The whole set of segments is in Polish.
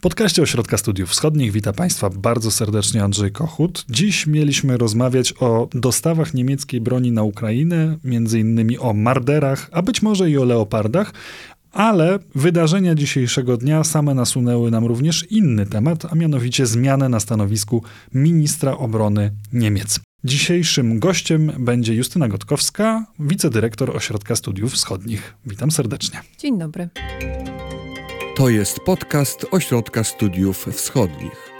W podcaście Ośrodka Studiów Wschodnich witam Państwa bardzo serdecznie Andrzej Kochut. Dziś mieliśmy rozmawiać o dostawach niemieckiej broni na Ukrainę, między innymi o marderach, a być może i o leopardach, ale wydarzenia dzisiejszego dnia same nasunęły nam również inny temat, a mianowicie zmianę na stanowisku ministra obrony Niemiec. Dzisiejszym gościem będzie Justyna Gotkowska, wicedyrektor Ośrodka Studiów Wschodnich. Witam serdecznie. Dzień dobry. To jest podcast Ośrodka Studiów Wschodnich.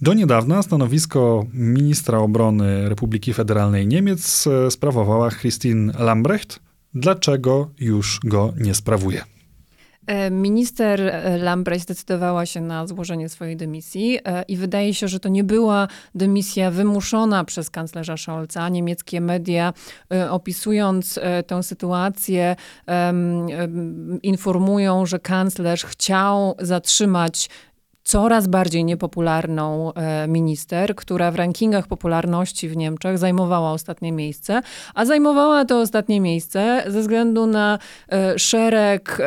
Do niedawna stanowisko ministra obrony Republiki Federalnej Niemiec e, sprawowała Christine Lambrecht. Dlaczego już go nie sprawuje? E, minister e, Lambrecht zdecydowała się na złożenie swojej dymisji i wydaje się, że to nie była dymisja wymuszona przez kanclerza Scholza. Niemieckie media opisując tę sytuację informują, że kanclerz chciał zatrzymać coraz bardziej niepopularną e, minister, która w rankingach popularności w Niemczech zajmowała ostatnie miejsce, a zajmowała to ostatnie miejsce ze względu na e, szereg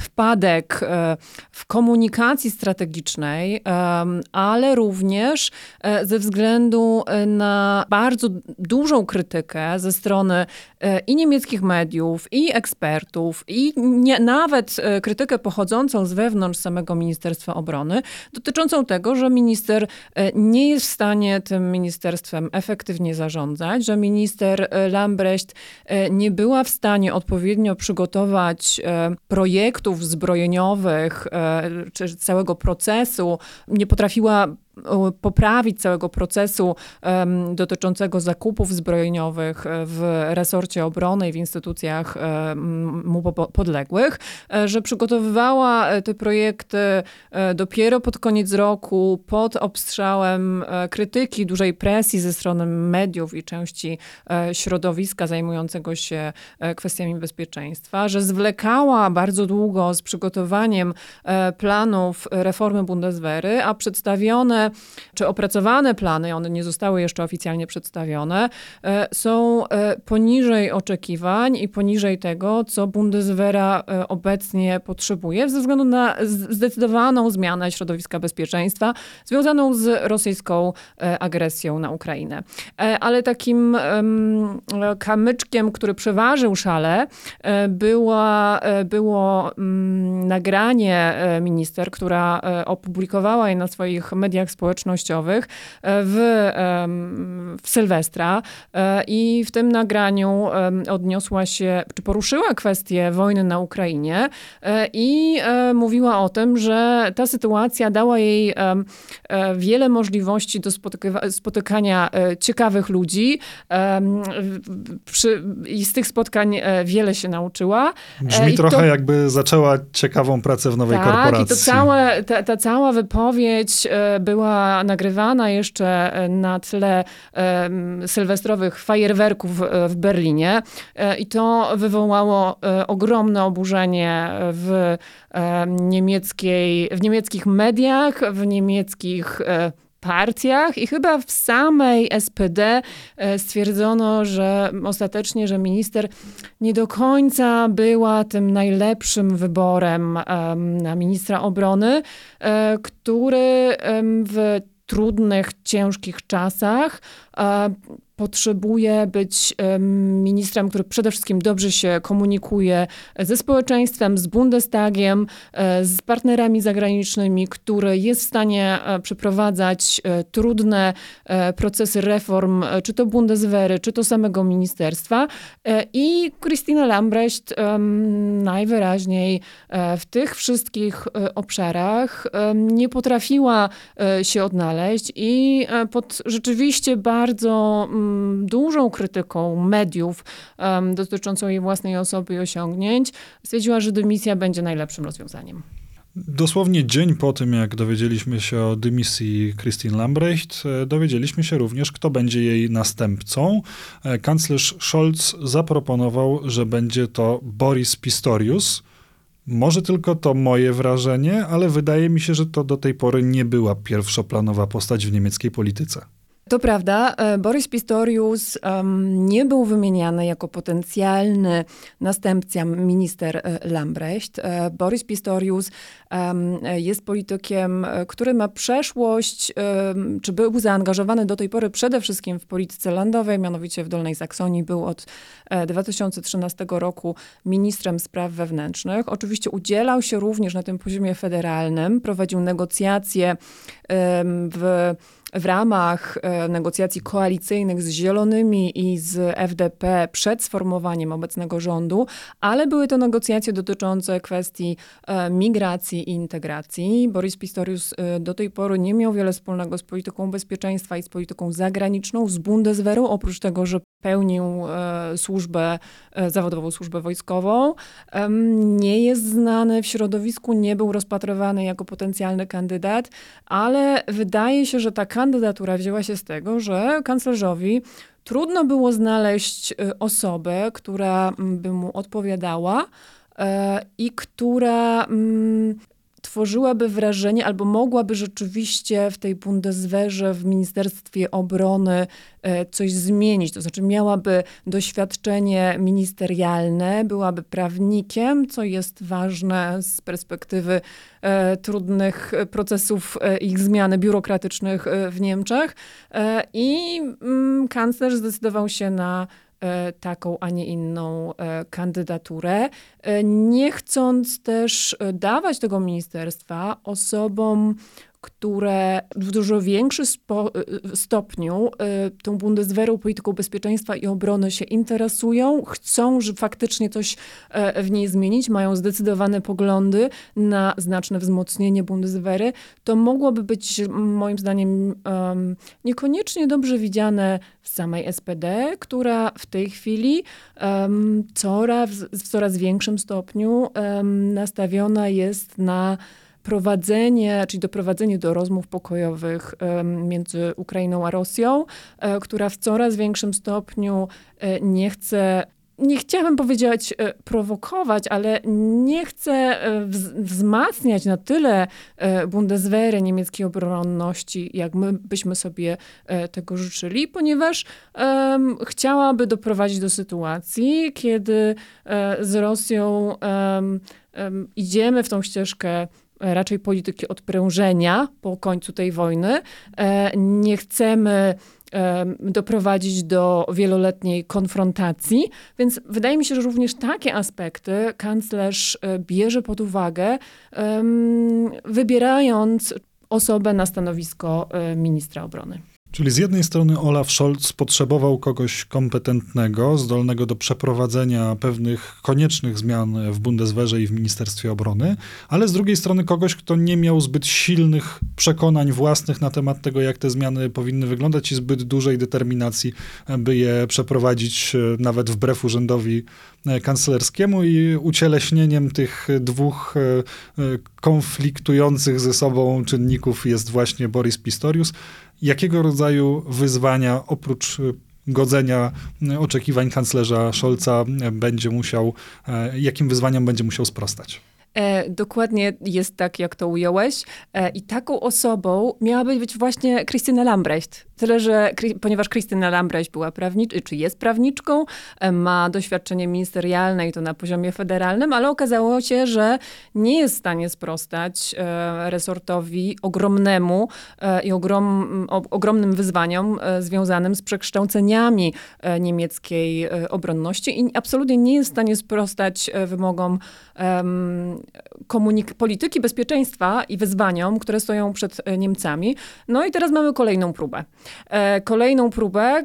wpadek e, w komunikacji strategicznej, ale również ze względu na bardzo dużą krytykę ze strony i niemieckich mediów, i ekspertów, i nie, nawet krytykę pochodzącą z wewnątrz samego Ministerstwa Obrony dotyczącą tego, że minister e, nie jest w stanie tym ministerstwem efektywnie zarządzać, że minister e, Lambrecht e, nie była w stanie odpowiednio przygotować projektów zbrojeniowych czy całego procesu, nie potrafiła poprawić całego procesu um, dotyczącego zakupów zbrojeniowych e, w resorcie obrony i w instytucjach um, mu podległych, e, że przygotowywała te projekty dopiero pod koniec roku, pod obstrzałem krytyki, dużej presji ze strony mediów i części środowiska zajmującego się kwestiami bezpieczeństwa, że zwlekała bardzo długo z przygotowaniem planów reformy Bundeswehry, a przedstawione czy opracowane plany, one nie zostały jeszcze oficjalnie przedstawione, e, są e, poniżej oczekiwań i poniżej tego, co Bundeswehra e, obecnie potrzebuje, ze względu na zdecydowaną zmianę środowiska bezpieczeństwa związaną z rosyjską agresją na Ukrainę. Ale takim kamyczkiem, który przeważył szale, była, było mm, nagranie minister, która opublikowała je na swoich mediach społecznościowych e, w, w Sylwestra e, i w tym nagraniu odniosła się, czy poruszyła kwestię wojny na Ukrainie e, i mówiła o tym, że ta sytuacja dała jej wiele możliwości do spotykania ciekawych ludzi i z tych spotkań wiele się nauczyła. Brzmi I trochę to, jakby zaczęła ciekawą pracę w nowej tak, korporacji. Tak, i to całe, ta, ta cała wypowiedź była była nagrywana jeszcze e, na tle sylwestrowych fajerwerków e, w Berlinie. E, i to wywołało ogromne oburzenie w, niemieckiej, w niemieckich mediach, w niemieckich partiach i chyba w samej SPD stwierdzono, że ostatecznie, że minister nie do końca była tym najlepszym wyborem na ministra obrony, który w trudnych, ciężkich czasach potrzebuje być ministrem, który przede wszystkim dobrze się komunikuje ze społeczeństwem, z Bundestagiem, e, z partnerami zagranicznymi, który jest w stanie e, przeprowadzać e, trudne procesy reform, czy to Bundeswehry, czy to samego ministerstwa. I Christine Lambrecht najwyraźniej w tych wszystkich obszarach nie potrafiła się odnaleźć i pod rzeczywiście bardzo dużą krytyką mediów um, dotyczącą jej własnej osoby i osiągnięć, stwierdziła, że dymisja będzie najlepszym rozwiązaniem. Dosłownie dzień po tym, jak dowiedzieliśmy się o dymisji Christine Lambrecht, e, dowiedzieliśmy się również, kto będzie jej następcą. E, kanclerz Scholz zaproponował, że będzie to Boris Pistorius. Może tylko to moje wrażenie, ale wydaje mi się, że to do tej pory nie była pierwszoplanowa postać w niemieckiej polityce. To prawda, e, Borys Pistorius um, nie był wymieniany jako potencjalny następca minister e, Lambrecht. E, Borys Pistorius jest politykiem, który ma przeszłość, czy był zaangażowany do tej pory przede wszystkim w polityce landowej, mianowicie w Dolnej Saksonii. Był od 2013 roku ministrem spraw wewnętrznych. Oczywiście udzielał się również na tym poziomie federalnym, prowadził negocjacje w w ramach e, negocjacji koalicyjnych z Zielonymi i z FDP przed sformowaniem obecnego rządu, ale były to negocjacje dotyczące kwestii e, migracji i integracji. Boris Pistorius e, do tej pory nie miał wiele wspólnego z polityką bezpieczeństwa i z polityką zagraniczną, z Bundeswehrą, oprócz tego, że pełnił służbę, zawodową służbę wojskową. Nie jest znany w środowisku, nie był rozpatrywany jako potencjalny kandydat, ale wydaje się, że ta kandydatura wzięła się z tego, że kanclerzowi trudno było znaleźć y, osobę, która by mu odpowiadała i która tworzyłaby wrażenie, albo mogłaby rzeczywiście w tej Bundeswehrze, w Ministerstwie Obrony e, coś zmienić. To znaczy miałaby doświadczenie ministerialne, byłaby prawnikiem, co jest ważne z perspektywy e, trudnych procesów e, ich zmiany biurokratycznych w Niemczech. I mm, kanclerz zdecydował się na taką, a nie inną e, kandydaturę, e, nie chcąc też dawać tego ministerstwa osobom, które w dużo większym stopniu y, tą Bundeswehrą, polityką bezpieczeństwa i obrony się interesują, chcą że faktycznie coś e, w niej zmienić, mają zdecydowane poglądy na znaczne wzmocnienie Bundeswehry, to mogłoby być moim zdaniem um, niekoniecznie dobrze widziane w samej SPD, która w tej chwili coraz, w coraz większym stopniu nastawiona jest na prowadzenie, czyli doprowadzenie do rozmów pokojowych między Ukrainą a Rosją, e, która w coraz większym stopniu e, nie chce nie chciałabym powiedzieć e, prowokować, ale nie chcę wzmacniać na tyle Bundeswehry niemieckiej obronności, jak my byśmy sobie tego życzyli, ponieważ um, chciałaby doprowadzić do sytuacji, kiedy z Rosją um, um, idziemy w tą ścieżkę raczej polityki odprężenia po końcu tej wojny. E, nie chcemy e, doprowadzić do wieloletniej konfrontacji, więc wydaje mi się, że również takie aspekty kanclerz e, bierze pod uwagę, wybierając osobę na stanowisko ministra obrony. Czyli z jednej strony Olaf Scholz potrzebował kogoś kompetentnego, zdolnego do przeprowadzenia pewnych koniecznych zmian w Bundeswehrze i w Ministerstwie Obrony, ale z drugiej strony kogoś, kto nie miał zbyt silnych przekonań własnych na temat tego, jak te zmiany powinny wyglądać i zbyt dużej determinacji, by je przeprowadzić e, nawet wbrew urzędowi e, kanclerskiemu i ucieleśnieniem tych dwóch e, konfliktujących ze sobą czynników jest właśnie Boris Pistorius jakiego rodzaju wyzwania oprócz y, godzenia y, oczekiwań kanclerza Scholza będzie musiał, jakim wyzwaniom będzie musiał sprostać? E, dokładnie jest tak, jak to ująłeś. E, I taką osobą miałaby być właśnie Krystyna Lambrecht. Tyle, że ponieważ Krystyna Lambrecht była prawniczką, czy jest prawniczką, e, ma doświadczenie ministerialne i to na poziomie federalnym, ale okazało się, że nie jest w stanie sprostać e, resortowi ogromnemu e, i ogrom, ogromnym wyzwaniom związanym z przekształceniami niemieckiej obronności i absolutnie nie jest w stanie sprostać wymogom polityki bezpieczeństwa i wyzwaniom, które stoją przed Niemcami. No i teraz mamy kolejną próbę. E, kolejną próbę,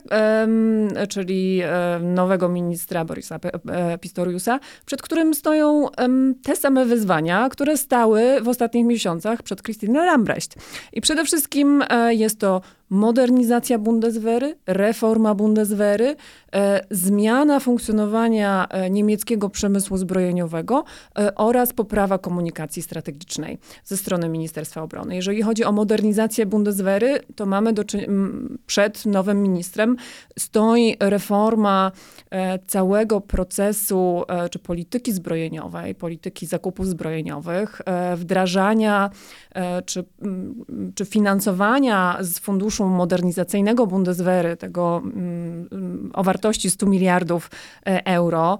czyli nowego ministra Borisa e, Pistoriusa, przed którym stoją te same wyzwania, które stały w ostatnich miesiącach przed Christine Lambrecht. I przede wszystkim e, jest to modernizacja Bundeswehry, reforma Bundeswehry, e, zmiana funkcjonowania e, niemieckiego przemysłu zbrojeniowego e, oraz poprawa komunikacji strategicznej ze strony Ministerstwa Obrony. Jeżeli chodzi o modernizację Bundeswehry, to mamy do przed nowym ministrem stoi reforma całego procesu czy polityki zbrojeniowej, polityki zakupów zbrojeniowych, wdrażania czy, czy finansowania z funduszu funduszu modernizacyjnego Bundeswehry, tego mm, o wartości 100 miliardów euro,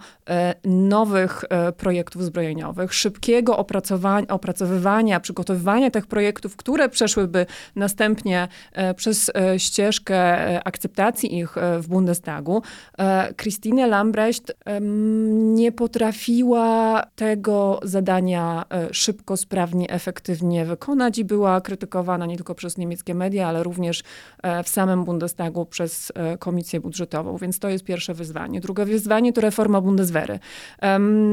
nowych projektów zbrojeniowych, szybkiego opracowania, opracowywania, przygotowywania tych projektów, które przeszłyby następnie przez ścieżkę akceptacji ich w Bundestagu, Christine Lambrecht nie potrafiła tego zadania szybko, sprawnie, efektywnie wykonać i była krytykowana nie tylko przez niemieckie media, ale również e, w samym Bundestagu przez e, Komisję Budżetową. Więc to jest pierwsze wyzwanie. Drugie wyzwanie to reforma Bundeswehry.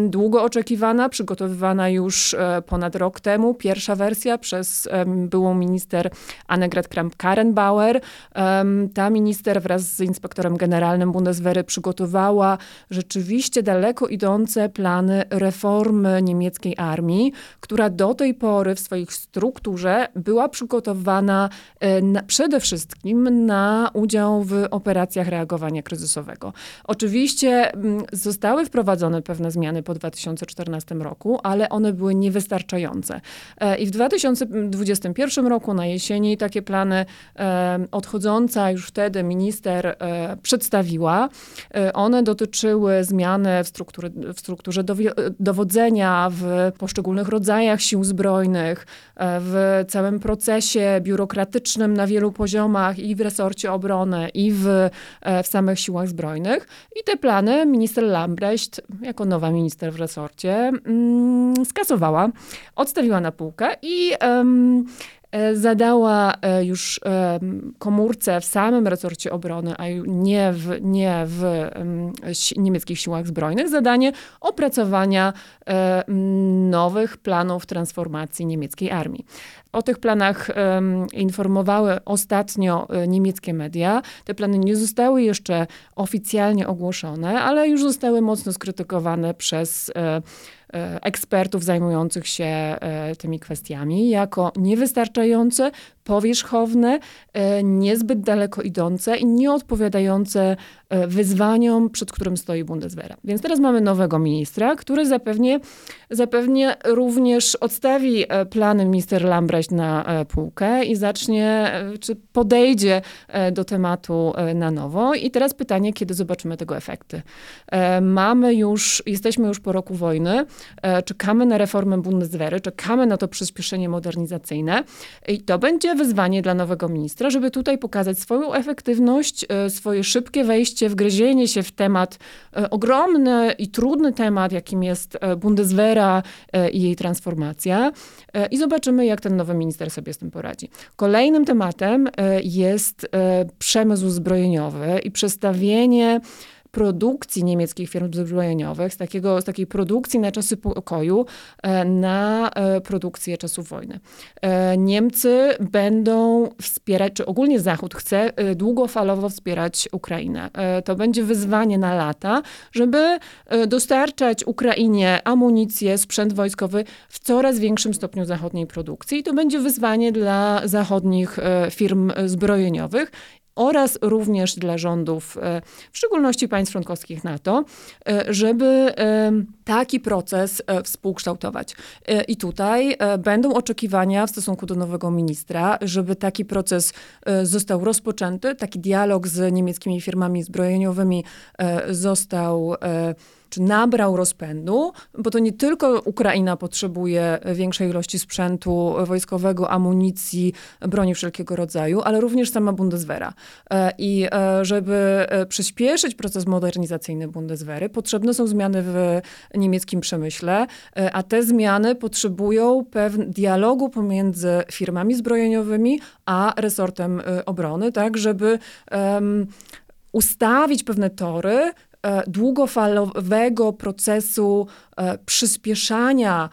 Długo oczekiwana, przygotowywana już e, ponad rok temu. Pierwsza wersja przez byłą minister Annegret Kramp-Karrenbauer. Ta minister wraz z inspektorem generalnym Bundeswehry przygotowała rzeczywiście daleko idące plany reformy niemieckiej armii, która do tej pory w swojej strukturze była przygotowana e, na, przede wszystkim na udział w operacjach reagowania kryzysowego. Oczywiście mm, zostały wprowadzone pewne zmiany po 2014 roku, ale one były niewystarczające. E, I w 2021 roku na jesieni takie plany e, odchodząca już wtedy minister przedstawiła. One dotyczyły zmiany w, strukturze, w strukturze dowodzenia, w poszczególnych rodzajach sił zbrojnych, w całym procesie biurokratycznym na wielu poziomach i w resorcie obrony, i w, e, w samych siłach zbrojnych. I te plany minister Lambrecht, jako nowa minister w resorcie, mm, skasowała, odstawiła na półkę i E, zadała e, już komórce w samym resorcie obrony, a nie w, nie w niemieckich siłach zbrojnych, zadanie opracowania nowych planów transformacji niemieckiej armii. O tych planach informowały ostatnio niemieckie media. Te plany nie zostały jeszcze oficjalnie ogłoszone, ale już zostały mocno skrytykowane przez E, ekspertów zajmujących się e, tymi kwestiami jako niewystarczające, powierzchowne, e, niezbyt daleko idące i nieodpowiadające wyzwaniom, przed którym stoi Bundeswehra. Więc teraz mamy nowego ministra, który zapewnie, zapewnie również odstawi plany minister Lambrecht na półkę i zacznie, czy podejdzie do tematu na nowo. I teraz pytanie, kiedy zobaczymy tego efekty. Mamy już, jesteśmy już po roku wojny, E, czekamy na reformę Bundeswehry, czekamy na to przyspieszenie modernizacyjne i to będzie wyzwanie dla nowego ministra, żeby tutaj pokazać swoją efektywność, e, swoje szybkie wejście, wgryzienie się w temat, e, ogromny i trudny temat, jakim jest Bundeswehra i jej transformacja i zobaczymy, jak ten nowy minister sobie z tym poradzi. Kolejnym tematem jest przemysł zbrojeniowy i przestawienie produkcji niemieckich firm zbrojeniowych, z, takiego, z takiej produkcji na czasy pokoju e, na e, produkcję czasów wojny. E, Niemcy będą wspierać, czy ogólnie Zachód chce długofalowo wspierać Ukrainę. To będzie wyzwanie na lata, żeby dostarczać Ukrainie amunicję, sprzęt wojskowy w coraz większym stopniu zachodniej produkcji. I to będzie wyzwanie dla zachodnich firm zbrojeniowych oraz również dla rządów, e, w szczególności państw członkowskich NATO, e, żeby e, taki proces współkształtować. I tutaj będą oczekiwania w stosunku do nowego ministra, żeby taki proces został rozpoczęty, taki dialog z niemieckimi firmami zbrojeniowymi został czy nabrał rozpędu, bo to nie tylko Ukraina potrzebuje większej ilości sprzętu wojskowego, amunicji, broni wszelkiego rodzaju, ale również sama Bundeswehra. E, I e, żeby e, przyspieszyć proces modernizacyjny Bundeswehry, potrzebne są zmiany w niemieckim przemyśle, a te zmiany potrzebują pewnego dialogu pomiędzy firmami zbrojeniowymi a resortem obrony, tak, żeby um, ustawić pewne tory, długofalowego procesu e, przyspieszania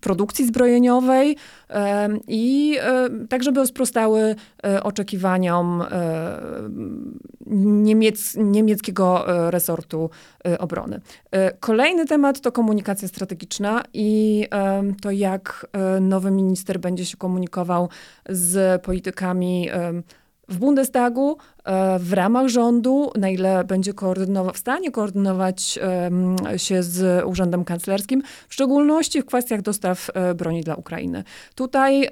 produkcji zbrojeniowej i tak, żeby sprostały e, oczekiwaniom niemiec, niemieckiego resortu obrony. Kolejny temat to komunikacja strategiczna i to, jak nowy minister będzie się komunikował z politykami w Bundestagu, e, w ramach rządu, na ile będzie koordynował, w stanie koordynować się z Urzędem Kanclerskim, w szczególności w kwestiach dostaw e, broni dla Ukrainy. Tutaj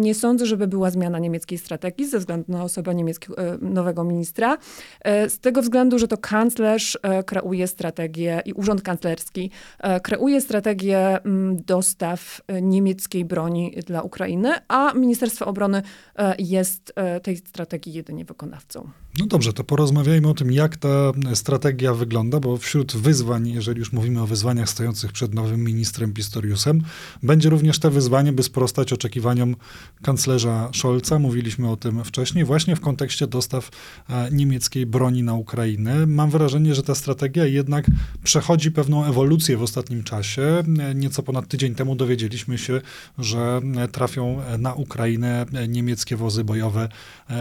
nie sądzę, żeby była zmiana niemieckiej strategii ze względu na osobę niemieckiego, e, nowego ministra, e, z tego względu, że to kanclerz e, kreuje strategię i urząd kanclerski e, kreuje strategię dostaw e, niemieckiej broni dla Ukrainy, a Ministerstwo Obrony e, jest e, tej strategii jedynie wykonawcą. No dobrze, to porozmawiajmy o tym, jak ta strategia wygląda, bo wśród wyzwań, jeżeli już mówimy o wyzwaniach stojących przed nowym ministrem Pistoriusem, będzie również te wyzwanie, by sprostać oczekiwaniom kanclerza Scholza. Mówiliśmy o tym wcześniej, właśnie w kontekście dostaw e, niemieckiej broni na Ukrainę. Mam wrażenie, że ta strategia jednak przechodzi pewną ewolucję w ostatnim czasie. E, Nieco ponad tydzień temu dowiedzieliśmy się, że e, trafią na Ukrainę niemieckie wozy bojowe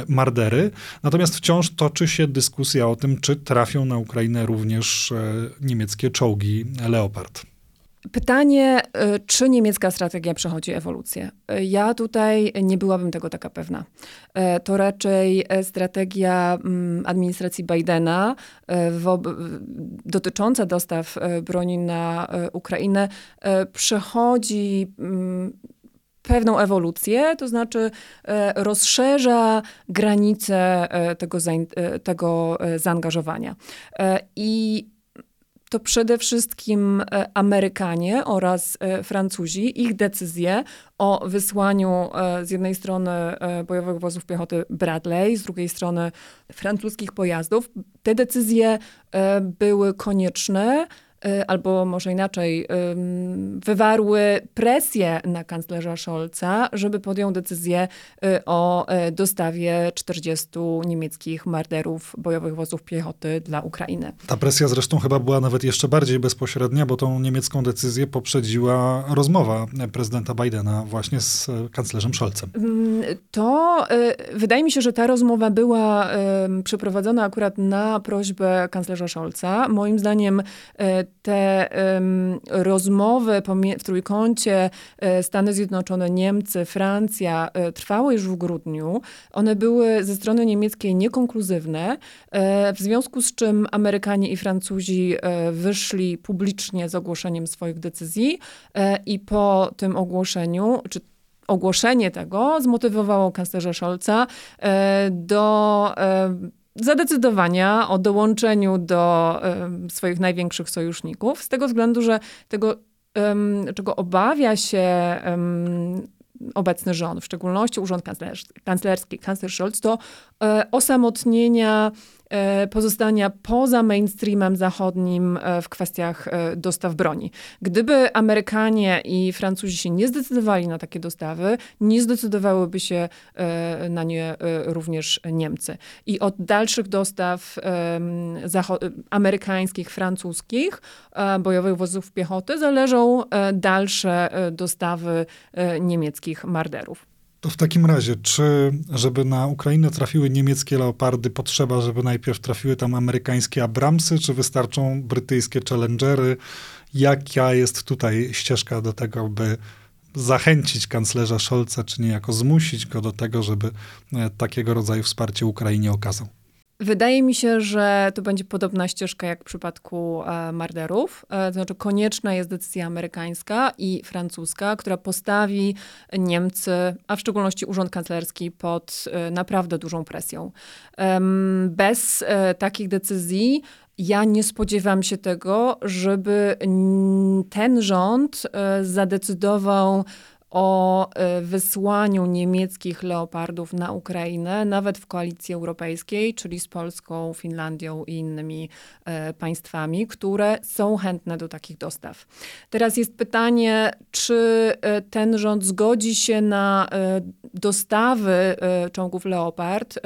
Mardery. Natomiast wciąż toczy się dyskusja o tym, czy trafią na Ukrainę również e, niemieckie czołgi Leopard. Pytanie, y, czy niemiecka strategia przechodzi ewolucję? Y, Ja tutaj nie byłabym tego taka pewna. To raczej strategia mm, administracji Bidena dotycząca dostaw broni na Ukrainę przechodzi mm, pewną ewolucję, to znaczy e, rozszerza granice e, tego, e, tego zaangażowania. I to przede wszystkim Amerykanie oraz Francuzi, ich decyzje o wysłaniu z jednej strony bojowych wozów piechoty Bradley, z drugiej strony francuskich pojazdów, te decyzje były konieczne albo może inaczej, wywarły presję na kanclerza Scholza, żeby podjął decyzję y, o e, dostawie 40 niemieckich marderów bojowych wozów piechoty dla Ukrainy. Ta presja zresztą chyba była nawet jeszcze bardziej bezpośrednia, bo tą niemiecką decyzję poprzedziła rozmowa prezydenta Bidena właśnie z e, kanclerzem Scholzem. To y, wydaje mi się, że ta rozmowa była przeprowadzona akurat na prośbę kanclerza Scholza. Moim zdaniem y, te rozmowy w trójkącie y, Stany Zjednoczone, Niemcy, Francja y, trwały już w grudniu. One były ze strony niemieckiej niekonkluzywne, y, w związku z czym Amerykanie i Francuzi wyszli publicznie z ogłoszeniem swoich decyzji i po tym ogłoszeniu, czy ogłoszenie tego zmotywowało kanclerza Scholza e, do e, zadecydowania o dołączeniu do em, swoich największych sojuszników, z tego względu, że tego, em, czego obawia się em, obecny rząd, w szczególności urząd kanclerz- kanclerski, kanclerz Scholz, to e, osamotnienia, pozostania poza mainstreamem zachodnim e, w kwestiach e, dostaw broni. Gdyby Amerykanie i Francuzi się nie zdecydowali na takie dostawy, nie zdecydowałyby się e, na nie e, również Niemcy. I od dalszych dostaw amerykańskich, francuskich e, bojowych wozów piechoty zależą e, dalsze e, dostawy e, niemieckich marderów. To w takim razie, czy żeby na Ukrainę trafiły niemieckie leopardy, potrzeba, żeby najpierw trafiły tam amerykańskie Abramsy, czy wystarczą brytyjskie Challengery? Jaka jest tutaj ścieżka do tego, by zachęcić kanclerza Scholza, czy niejako zmusić go do tego, żeby e, takiego rodzaju wsparcie Ukrainie okazał? Wydaje mi się, że to będzie podobna ścieżka jak w przypadku e, Marderów. E, to znaczy konieczna jest decyzja amerykańska i francuska, która postawi Niemcy, a w szczególności Urząd Kanclerski pod e, naprawdę dużą presją. Bez e, takich decyzji ja nie spodziewam się tego, żeby ten rząd e, zadecydował o e, wysłaniu niemieckich leopardów na Ukrainę, nawet w koalicji europejskiej, czyli z Polską, Finlandią i innymi e, państwami, które są chętne do takich dostaw. Teraz jest pytanie, czy e, ten rząd zgodzi się na dostawy czołgów Leopard.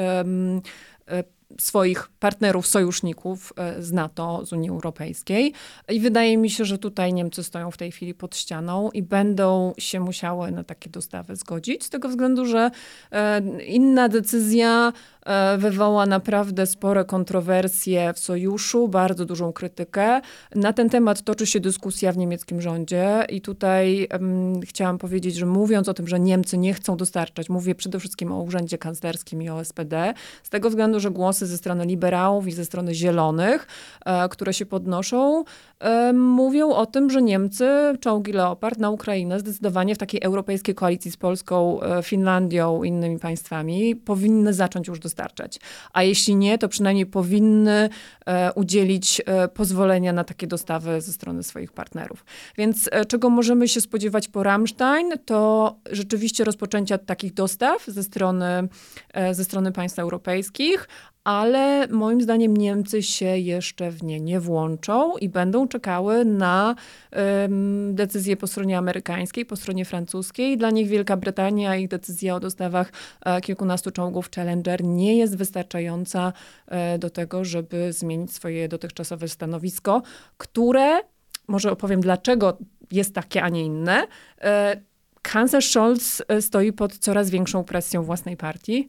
Swoich partnerów, sojuszników e, z NATO, z Unii Europejskiej. I wydaje mi się, że tutaj Niemcy stoją w tej chwili pod ścianą i będą się musiały na takie dostawy zgodzić, z tego względu, że e, inna decyzja wywoła naprawdę spore kontrowersje w sojuszu, bardzo dużą krytykę. Na ten temat toczy się dyskusja w niemieckim rządzie i tutaj um, chciałam powiedzieć, że mówiąc o tym, że Niemcy nie chcą dostarczać, mówię przede wszystkim o Urzędzie Kanclerskim i o SPD, z tego względu, że głosy ze strony liberałów i ze strony zielonych, e, które się podnoszą, e, mówią o tym, że Niemcy czołgi Leopard na Ukrainę zdecydowanie w takiej europejskiej koalicji z Polską, e, Finlandią innymi państwami powinny zacząć już dostarczać. A jeśli nie, to przynajmniej powinny e, udzielić e, pozwolenia na takie dostawy ze strony swoich partnerów. Więc czego możemy się spodziewać po Rammstein, to rzeczywiście rozpoczęcia takich dostaw ze strony, ze strony państw europejskich, ale moim zdaniem Niemcy się jeszcze w nie nie włączą i będą czekały na um, decyzję po stronie amerykańskiej, po stronie francuskiej. Dla nich Wielka Brytania, ich decyzja o dostawach e, kilkunastu czołgów Challenger nie jest wystarczająca e, do tego, żeby zmienić swoje dotychczasowe stanowisko, które, może opowiem dlaczego jest takie, a nie inne, e, Kanclerz Scholz e, stoi pod coraz większą presją własnej partii.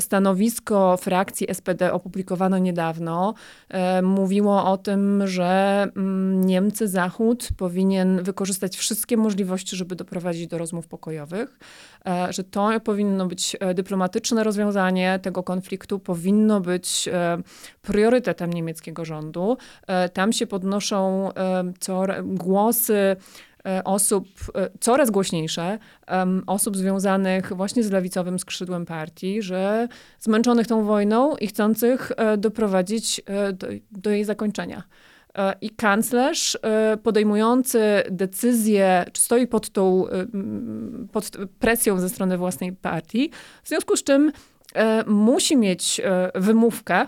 Stanowisko frakcji SPD opublikowano niedawno. E, mówiło o tym, że mm, Niemcy, Zachód powinien wykorzystać wszystkie możliwości, żeby doprowadzić do rozmów pokojowych, e, że to powinno być dyplomatyczne rozwiązanie tego konfliktu, powinno być priorytetem niemieckiego rządu. Tam się podnoszą głosy, E, osób, e, coraz głośniejsze, osób związanych właśnie z lewicowym skrzydłem partii, że zmęczonych tą wojną i chcących e, doprowadzić do, do jej zakończenia. I kanclerz podejmujący decyzję, czy stoi pod tą pod presją ze strony własnej partii, w związku z czym musi mieć wymówkę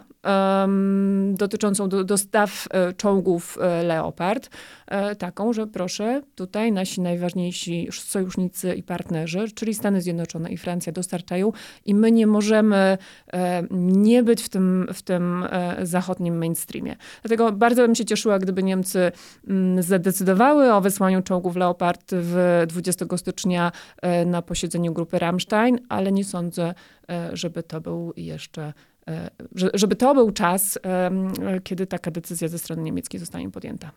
dotyczącą do, dostaw czołgów Leopard. E, taką, że proszę, tutaj nasi najważniejsi sojusznicy i partnerzy, czyli Stany Zjednoczone i Francja dostarczają i my nie możemy e, nie być w tym, w tym e, zachodnim mainstreamie. Dlatego bardzo bym się cieszyła, gdyby Niemcy mm, zadecydowały o wysłaniu czołgów Leopard w 20 stycznia na posiedzeniu grupy Rammstein, ale nie sądzę, żeby to był jeszcze żeby to był czas, kiedy taka decyzja ze strony niemieckiej zostanie podjęta.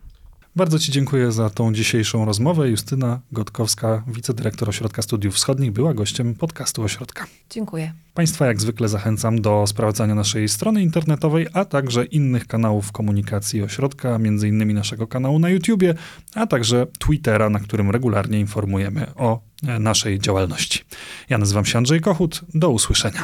Bardzo Ci dziękuję za tą dzisiejszą rozmowę. Justyna Gotkowska, wicedyrektor Ośrodka Studiów Wschodnich, była gościem podcastu Ośrodka. Dziękuję. Państwa jak zwykle zachęcam do sprawdzania naszej strony internetowej, a także innych kanałów komunikacji Ośrodka, między innymi naszego kanału na YouTubie, a także Twittera, na którym regularnie informujemy o e, naszej działalności. Ja nazywam się Andrzej Kochut. Do usłyszenia.